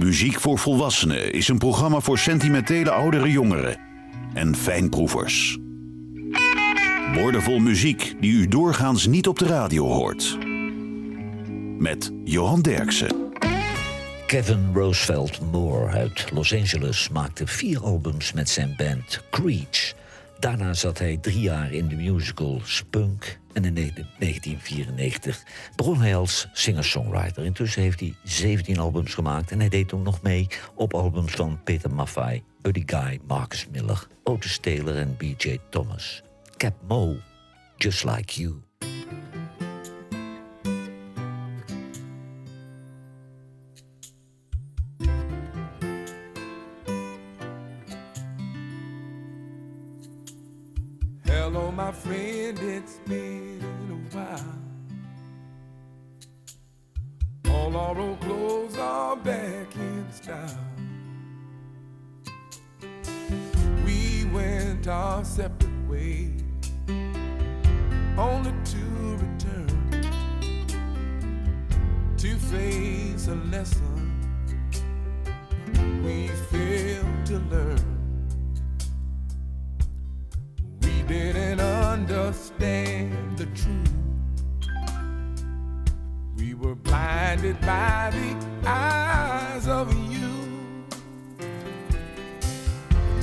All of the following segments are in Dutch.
Muziek voor Volwassenen is een programma voor sentimentele oudere jongeren en fijnproevers. Woordenvol muziek die u doorgaans niet op de radio hoort. Met Johan Derksen. Kevin Roosevelt Moore uit Los Angeles maakte vier albums met zijn band Creech. Daarna zat hij drie jaar in de musical Spunk en in 1994 begon hij als singer-songwriter. Intussen heeft hij 17 albums gemaakt en hij deed toen nog mee op albums van Peter Maffay, Buddy Guy, Marcus Miller, Otis Taylor en B.J. Thomas. Cap Mo, Just Like You. Of you.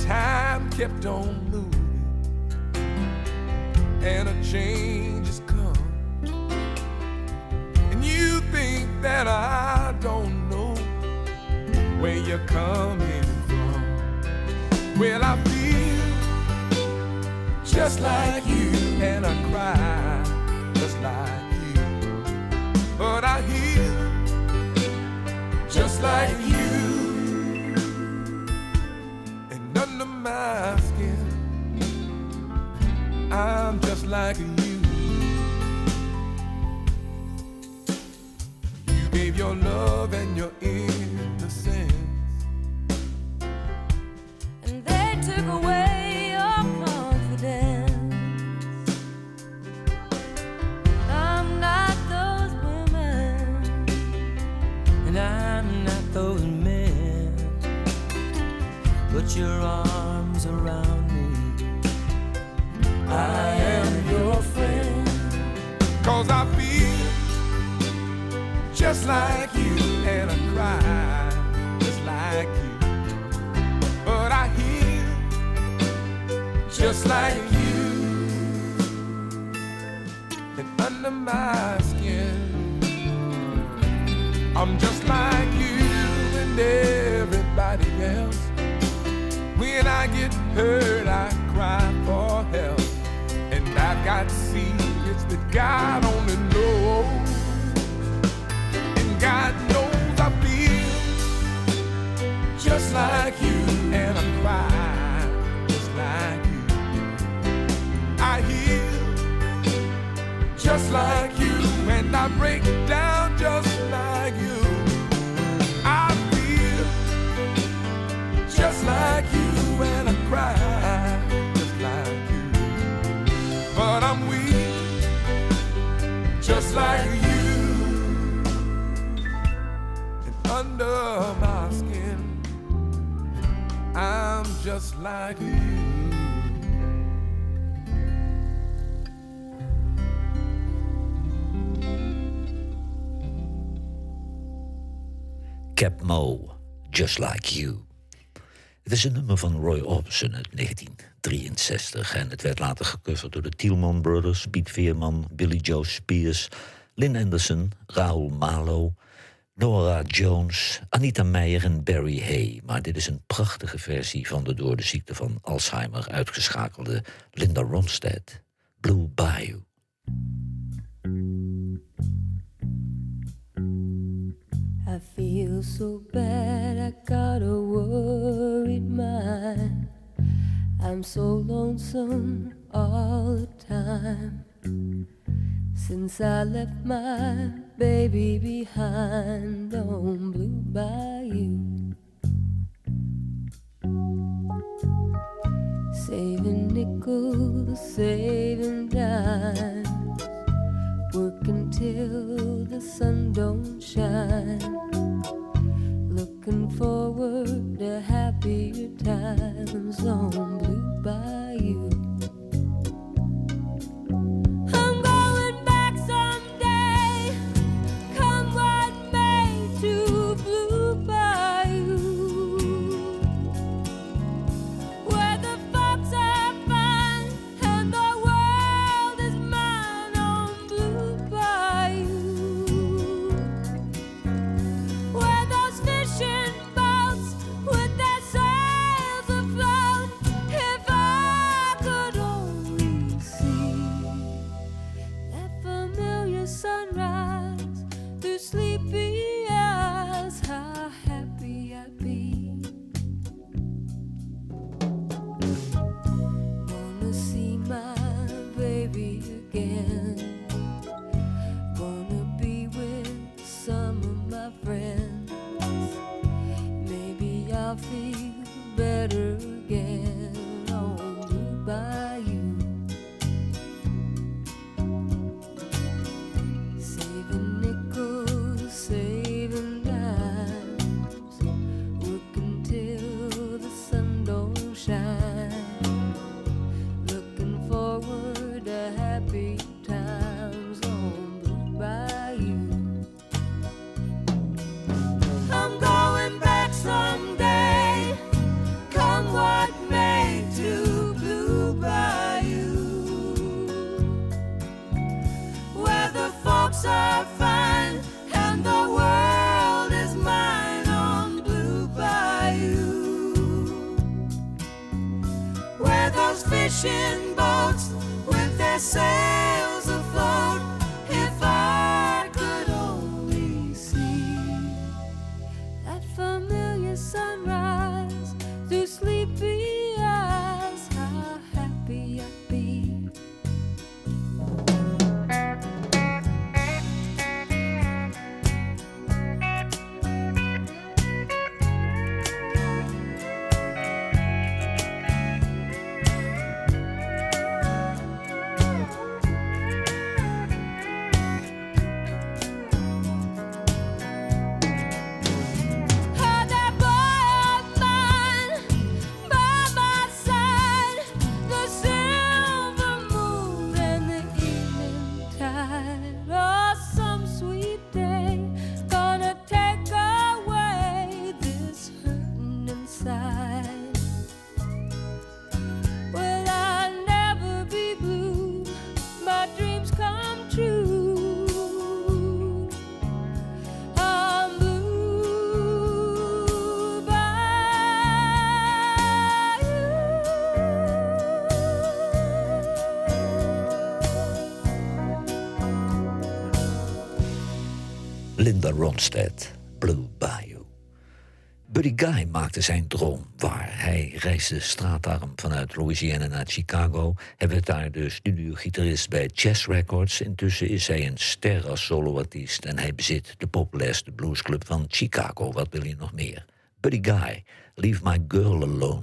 Time kept on moving, and a change has come. And you think that I don't know where you're coming from. Well, I feel just like you, and I cry just like you. But I heal just like you, and under my skin, I'm just like you. You gave your love and your innocence. Get hurt, I cry for help. And I've got secrets that God only knows. And God knows I feel just like you, and I cry just like you. I heal just like you, and I break down under my skin, I'm just like you. Cap Mo, Just Like You. Het is een nummer van Roy Orbison uit 1963 en het werd later gecoverd door de Tielman Brothers, Piet Veerman, Billy Joe Spears, Lynn Anderson, Raoul Malo, Nora Jones, Anita Meijer en Barry Hay. Maar dit is een prachtige versie van de door de ziekte van Alzheimer uitgeschakelde Linda Ronstadt, Blue Bayou. I feel so bad, I got a worried mind. I'm so lonesome all the time. Since I left my baby behind on Blue Bayou, saving nickels, saving dimes, working till the sun don't shine, looking forward to happier times. On Blue Bayou. Homestead, Blue Bayou. Buddy Guy maakte zijn droom waar. Hij reisde straatarm vanuit Louisiana naar Chicago. Hij werd daar de studiogitarist bij Chess Records. Intussen is hij een ster als soloartiest en hij bezit de populairste bluesclub van Chicago. Wat wil je nog meer? Buddy Guy, Leave My Girl Alone.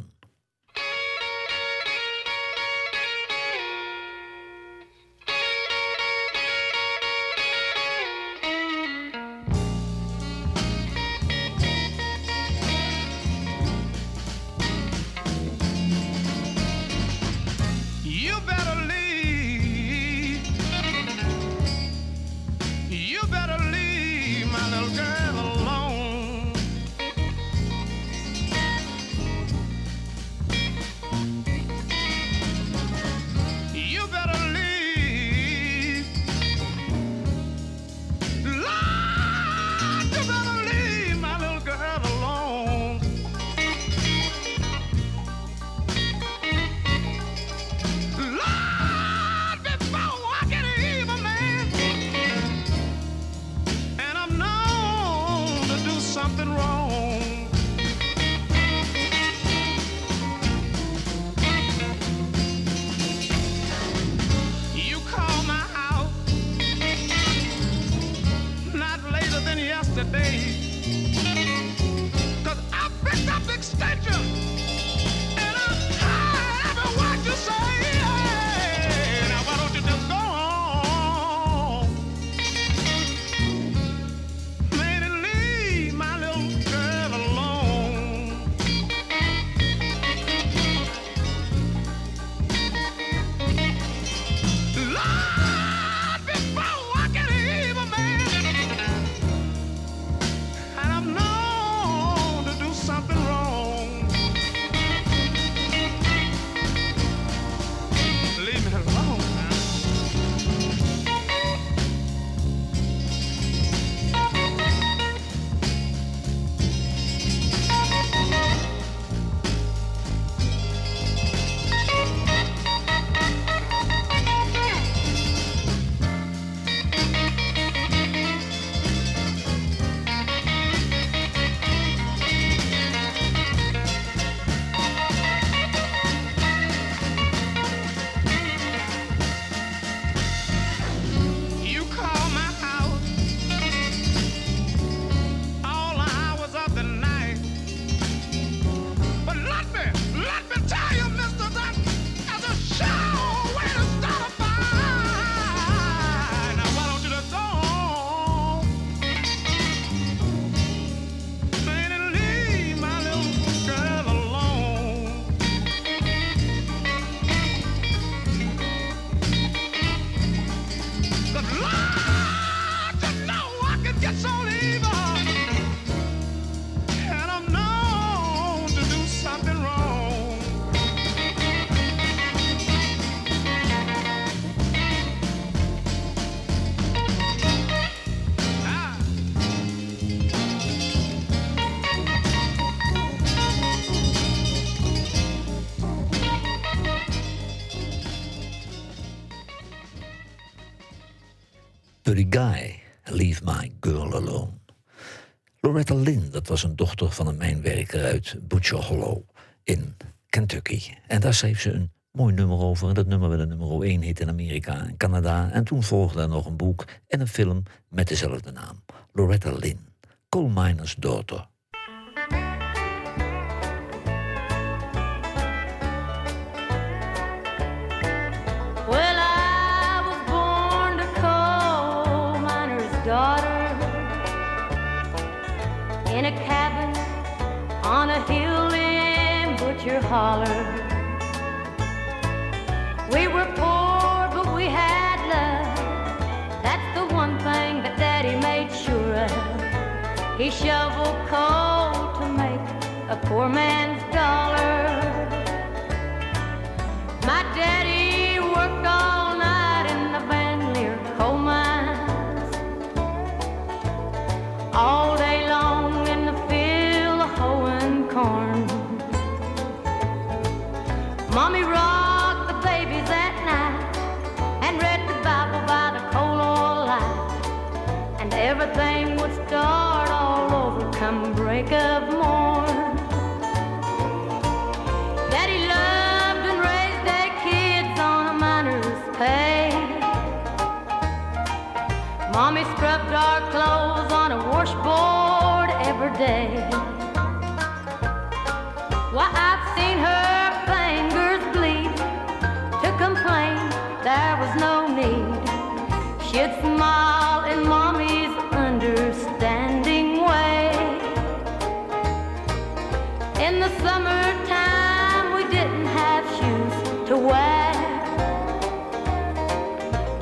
Dat was een dochter van een mijnwerker uit Butcher Hollow in Kentucky. En daar schreef ze een mooi nummer over. En dat nummer werd nummer 1 hit in Amerika en Canada. En toen volgde er nog een boek en een film met dezelfde naam. Loretta Lynn, Coal Miner's Daughter. Holler. We were poor, but we had love. That's the one thing that Daddy made sure of. He shoveled coal to make a poor man's dollar. My daddy everything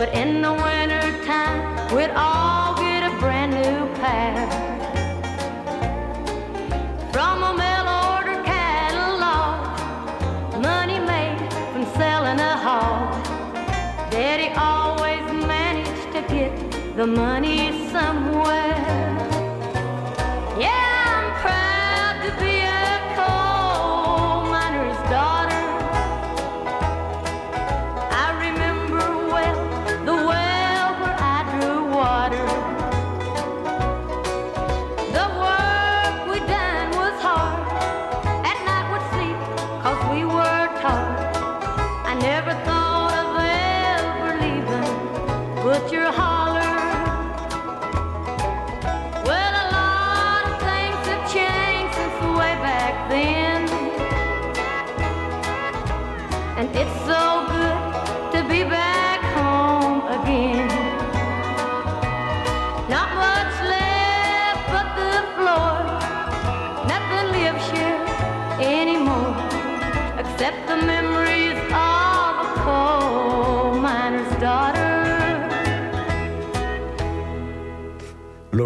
But in the wintertime, we'd all get a brand new pair. From a mail order catalog, money made from selling a hog. Daddy always managed to get the money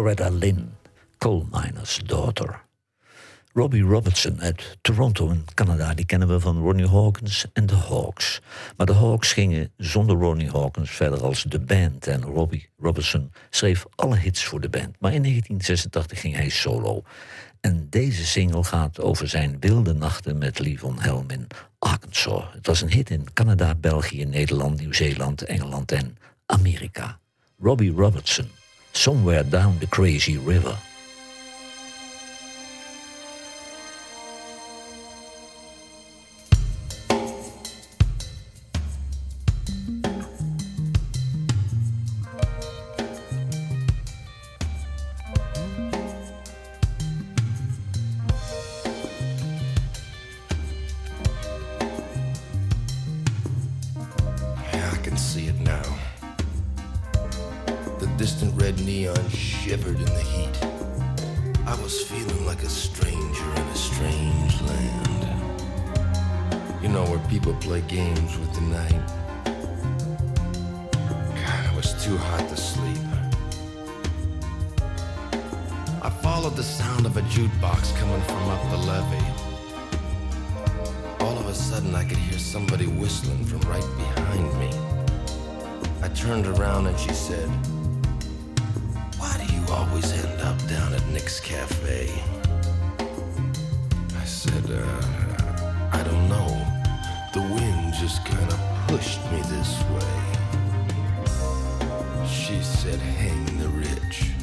Loretta Lynn, Coal Miner's Daughter. Robbie Robertson uit Toronto in Canada, die kennen we van Ronnie Hawkins en de Hawks. Maar de Hawks gingen zonder Ronnie Hawkins verder als de band. En Robbie Robertson schreef alle hits voor de band. Maar in 1986 ging hij solo. En deze single gaat over zijn wilde nachten met Lee Von Helm in Arkansas. Het was een hit in Canada, België, Nederland, Nieuw-Zeeland, Engeland en Amerika. Robbie Robertson, Somewhere Down the Crazy River. She said, hang the rich.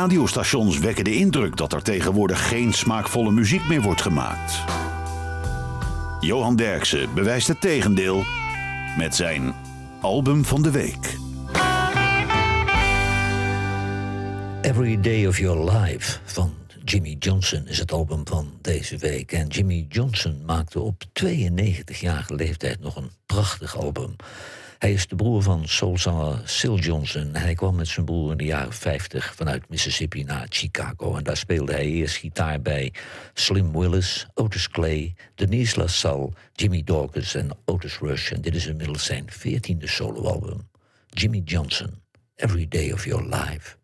Radiostations wekken de indruk dat er tegenwoordig geen smaakvolle muziek meer wordt gemaakt. Johan Derksen bewijst het tegendeel met zijn album van de week. Every Day of Your Life van Jimmy Johnson is het album van deze week. En Jimmy Johnson maakte op 92-jarige leeftijd nog een prachtig album. Hij is de broer van soulzanger Sil Johnson. Hij kwam met zijn broer in de jaren 50 vanuit Mississippi naar Chicago. En daar speelde hij eerst gitaar bij Slim Willis, Otis Clay, Denise LaSalle, Jimmy Dawkins en Otis Rush. En dit is inmiddels zijn 14e soloalbum. Jimmy Johnson, Every Day of Your Life.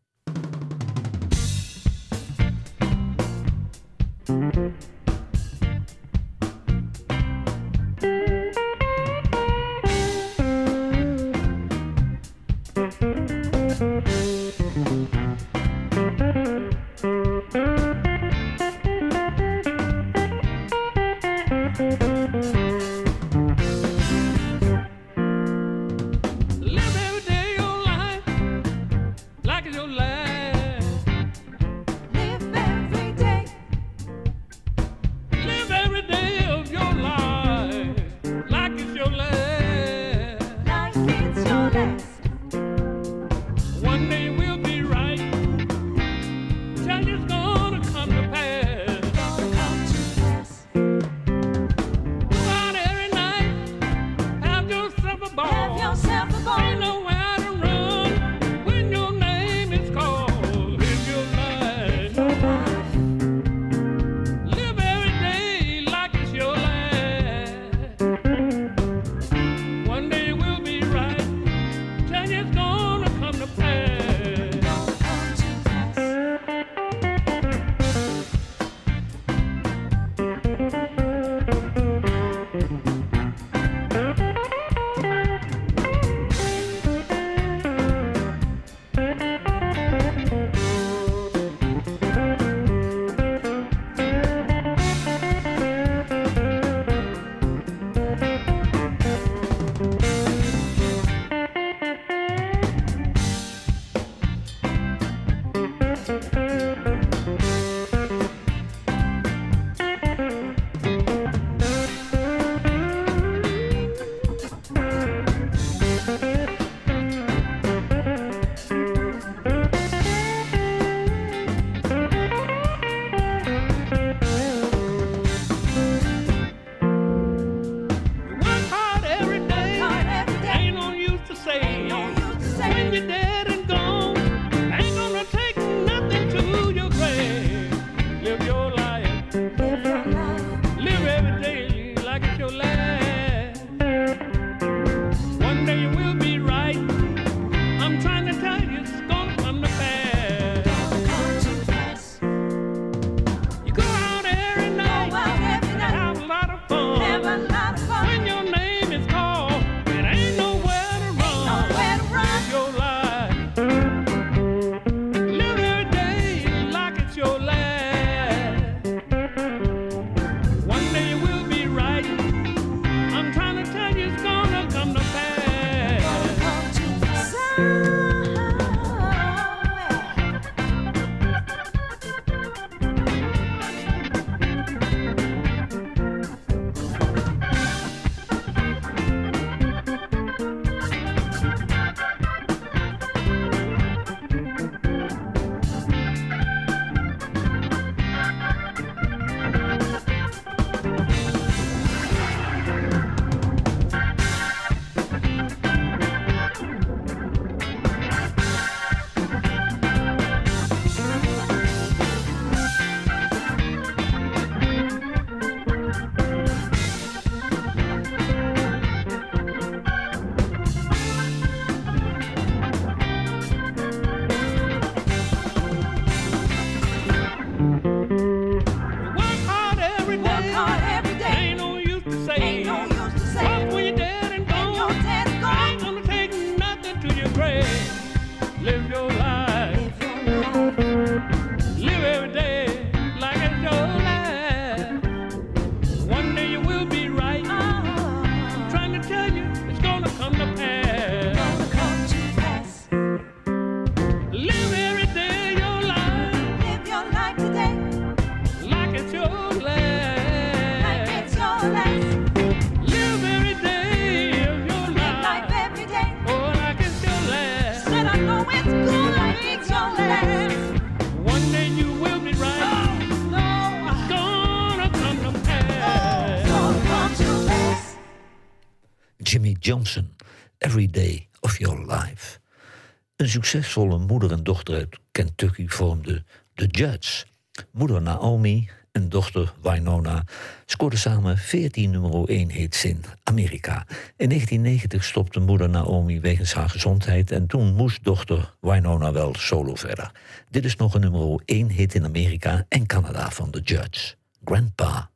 Succesvolle moeder en dochter uit Kentucky vormden The Judds. Moeder Naomi en dochter Winona scoorden samen 14 nummer 1 hits in Amerika. In 1990 stopte moeder Naomi wegens haar gezondheid en toen moest dochter Winona wel solo verder. Dit is nog een nummer 1 hit in Amerika en Canada van The Judds. Grandpa. Grandpa,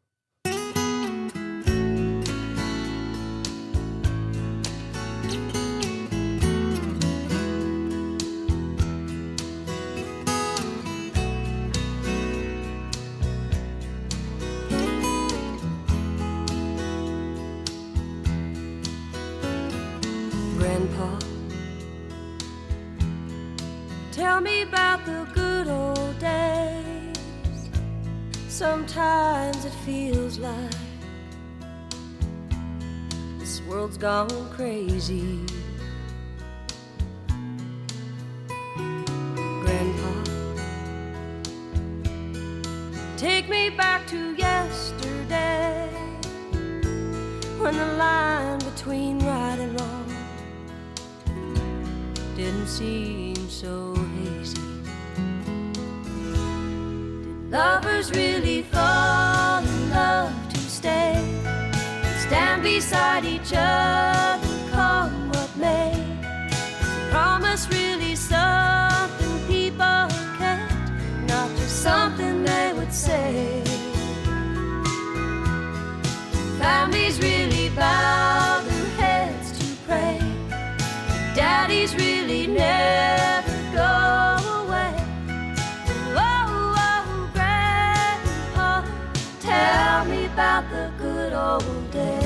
about the good old days.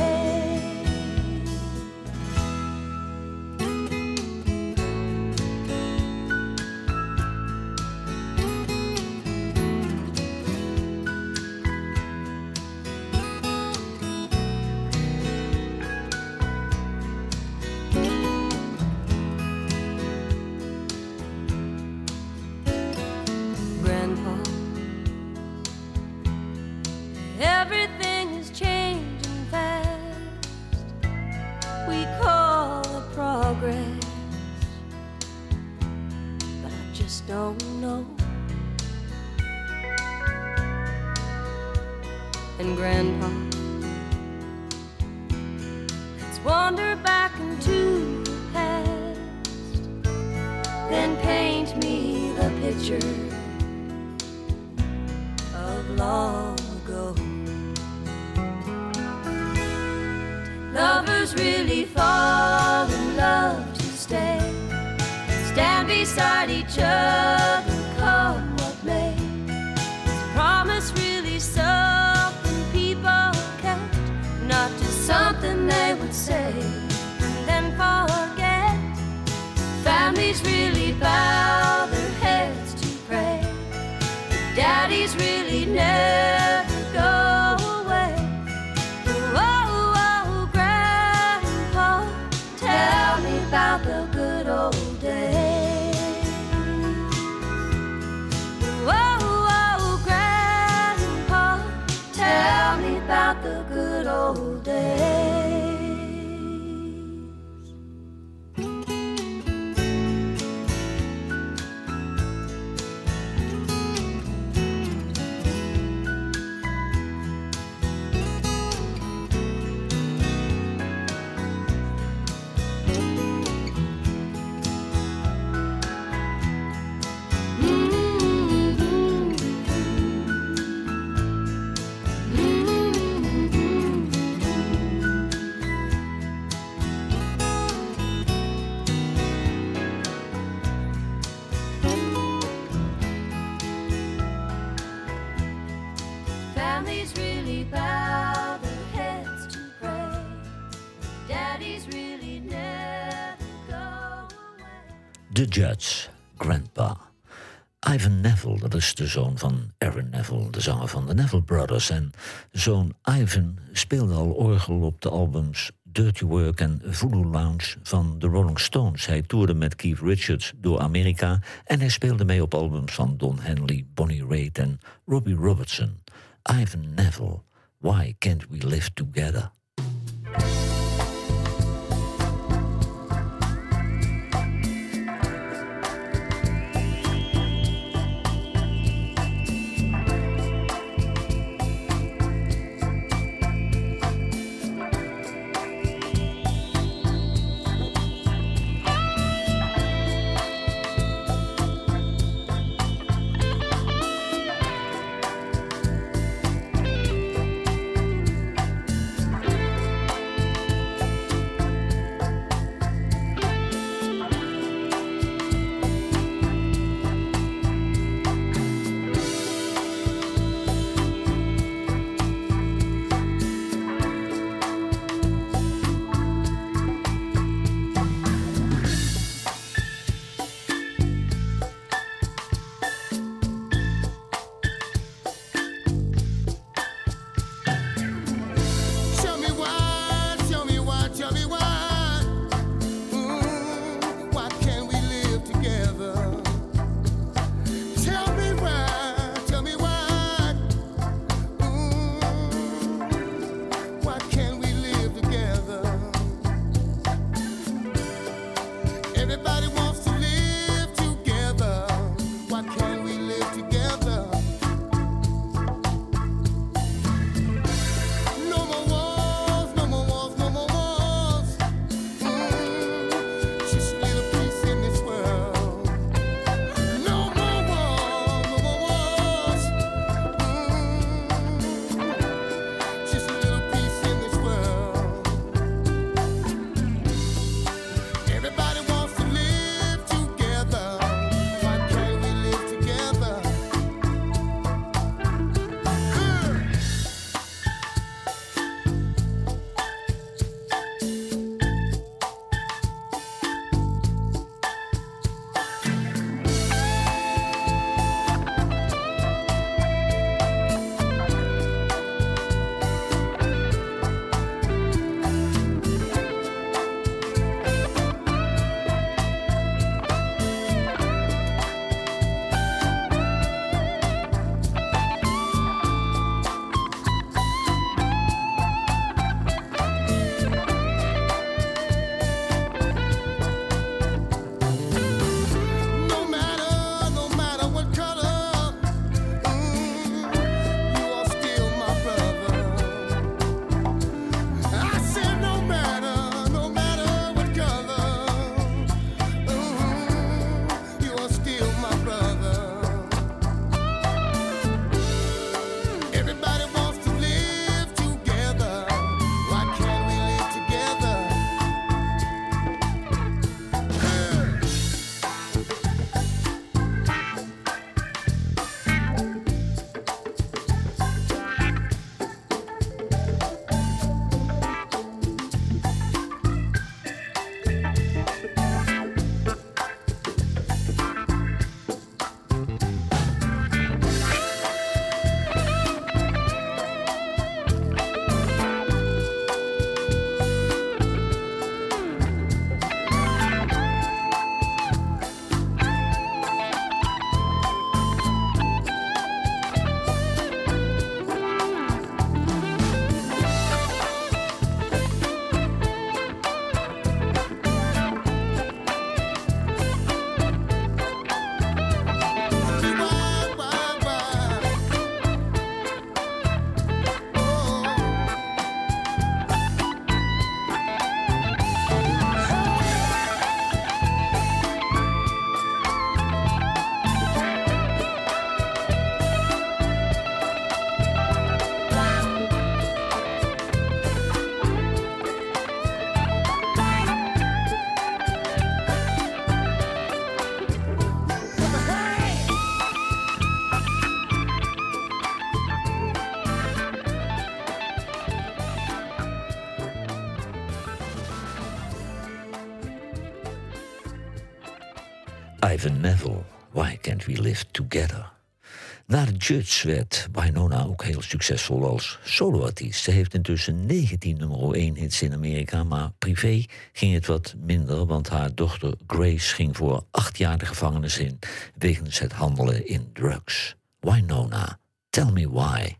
Judds, Grandpa. Ivan Neville, dat is de zoon van Aaron Neville, de zanger van de Neville Brothers. En zoon Ivan speelde al orgel op de albums Dirty Work en Voodoo Lounge van de Rolling Stones. Hij toerde met Keith Richards door Amerika en hij speelde mee op albums van Don Henley, Bonnie Raitt en Robbie Robertson. Ivan Neville, Why Can't We Live Together? Ivan Neville, Why Can't We Live Together? Na de Judge werd Winona ook heel succesvol als soloartiest. Ze heeft intussen 19 nummer 1 hits in Amerika, maar privé ging het wat minder, want haar dochter Grace ging voor acht jaar de gevangenis in wegens het handelen in drugs. Winona, tell me why.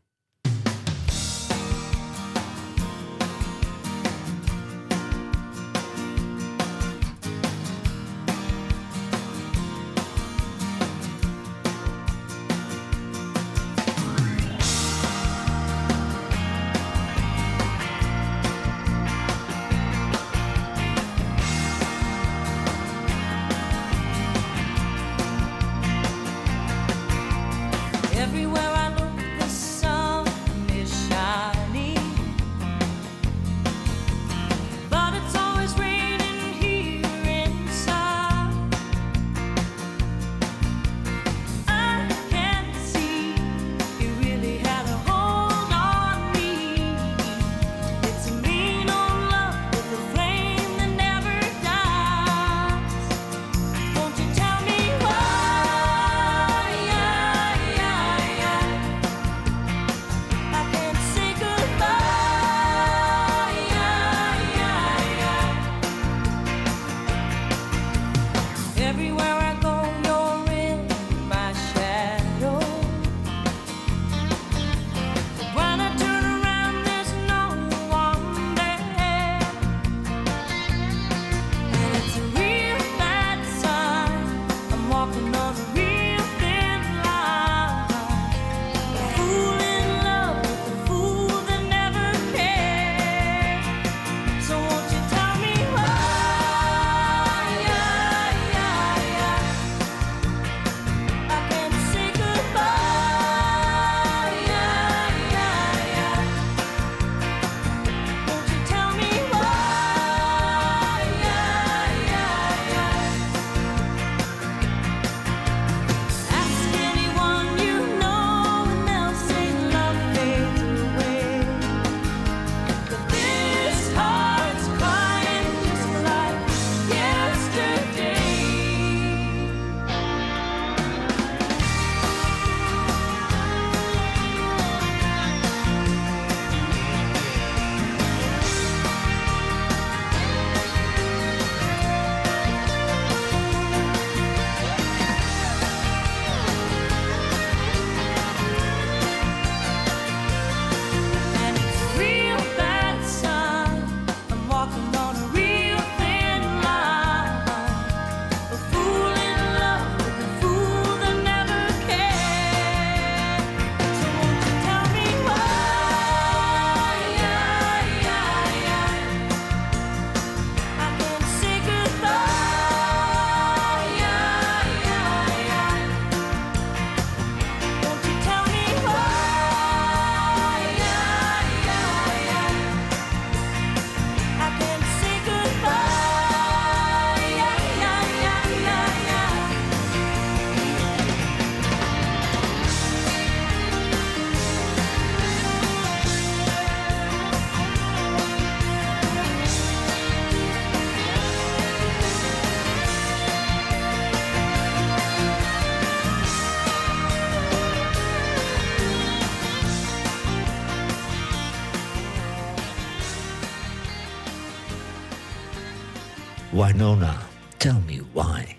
Winona, tell me why.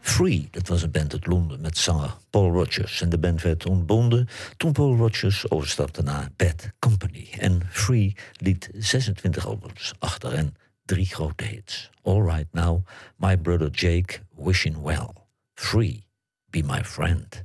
Free, dat was een band uit Londen met zanger Paul Rogers. En de band werd ontbonden toen Paul Rogers overstapte naar Bad Company. En Free liet 26 albums achter en drie grote hits. All Right Now, My Brother Jake, Wishing Well. Free, Be My Friend.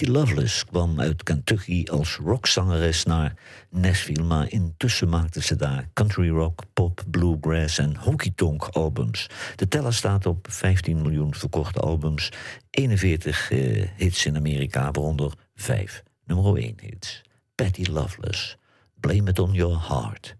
Patty Loveless kwam uit Kentucky als rockzangeres naar Nashville, maar intussen maakte ze daar country rock, pop, bluegrass en honky tonk albums. De teller staat op 15 miljoen verkochte albums, 41 eh, hits in Amerika, waaronder 5 nummer 1 hits. Patty Loveless, Blame It On Your Heart.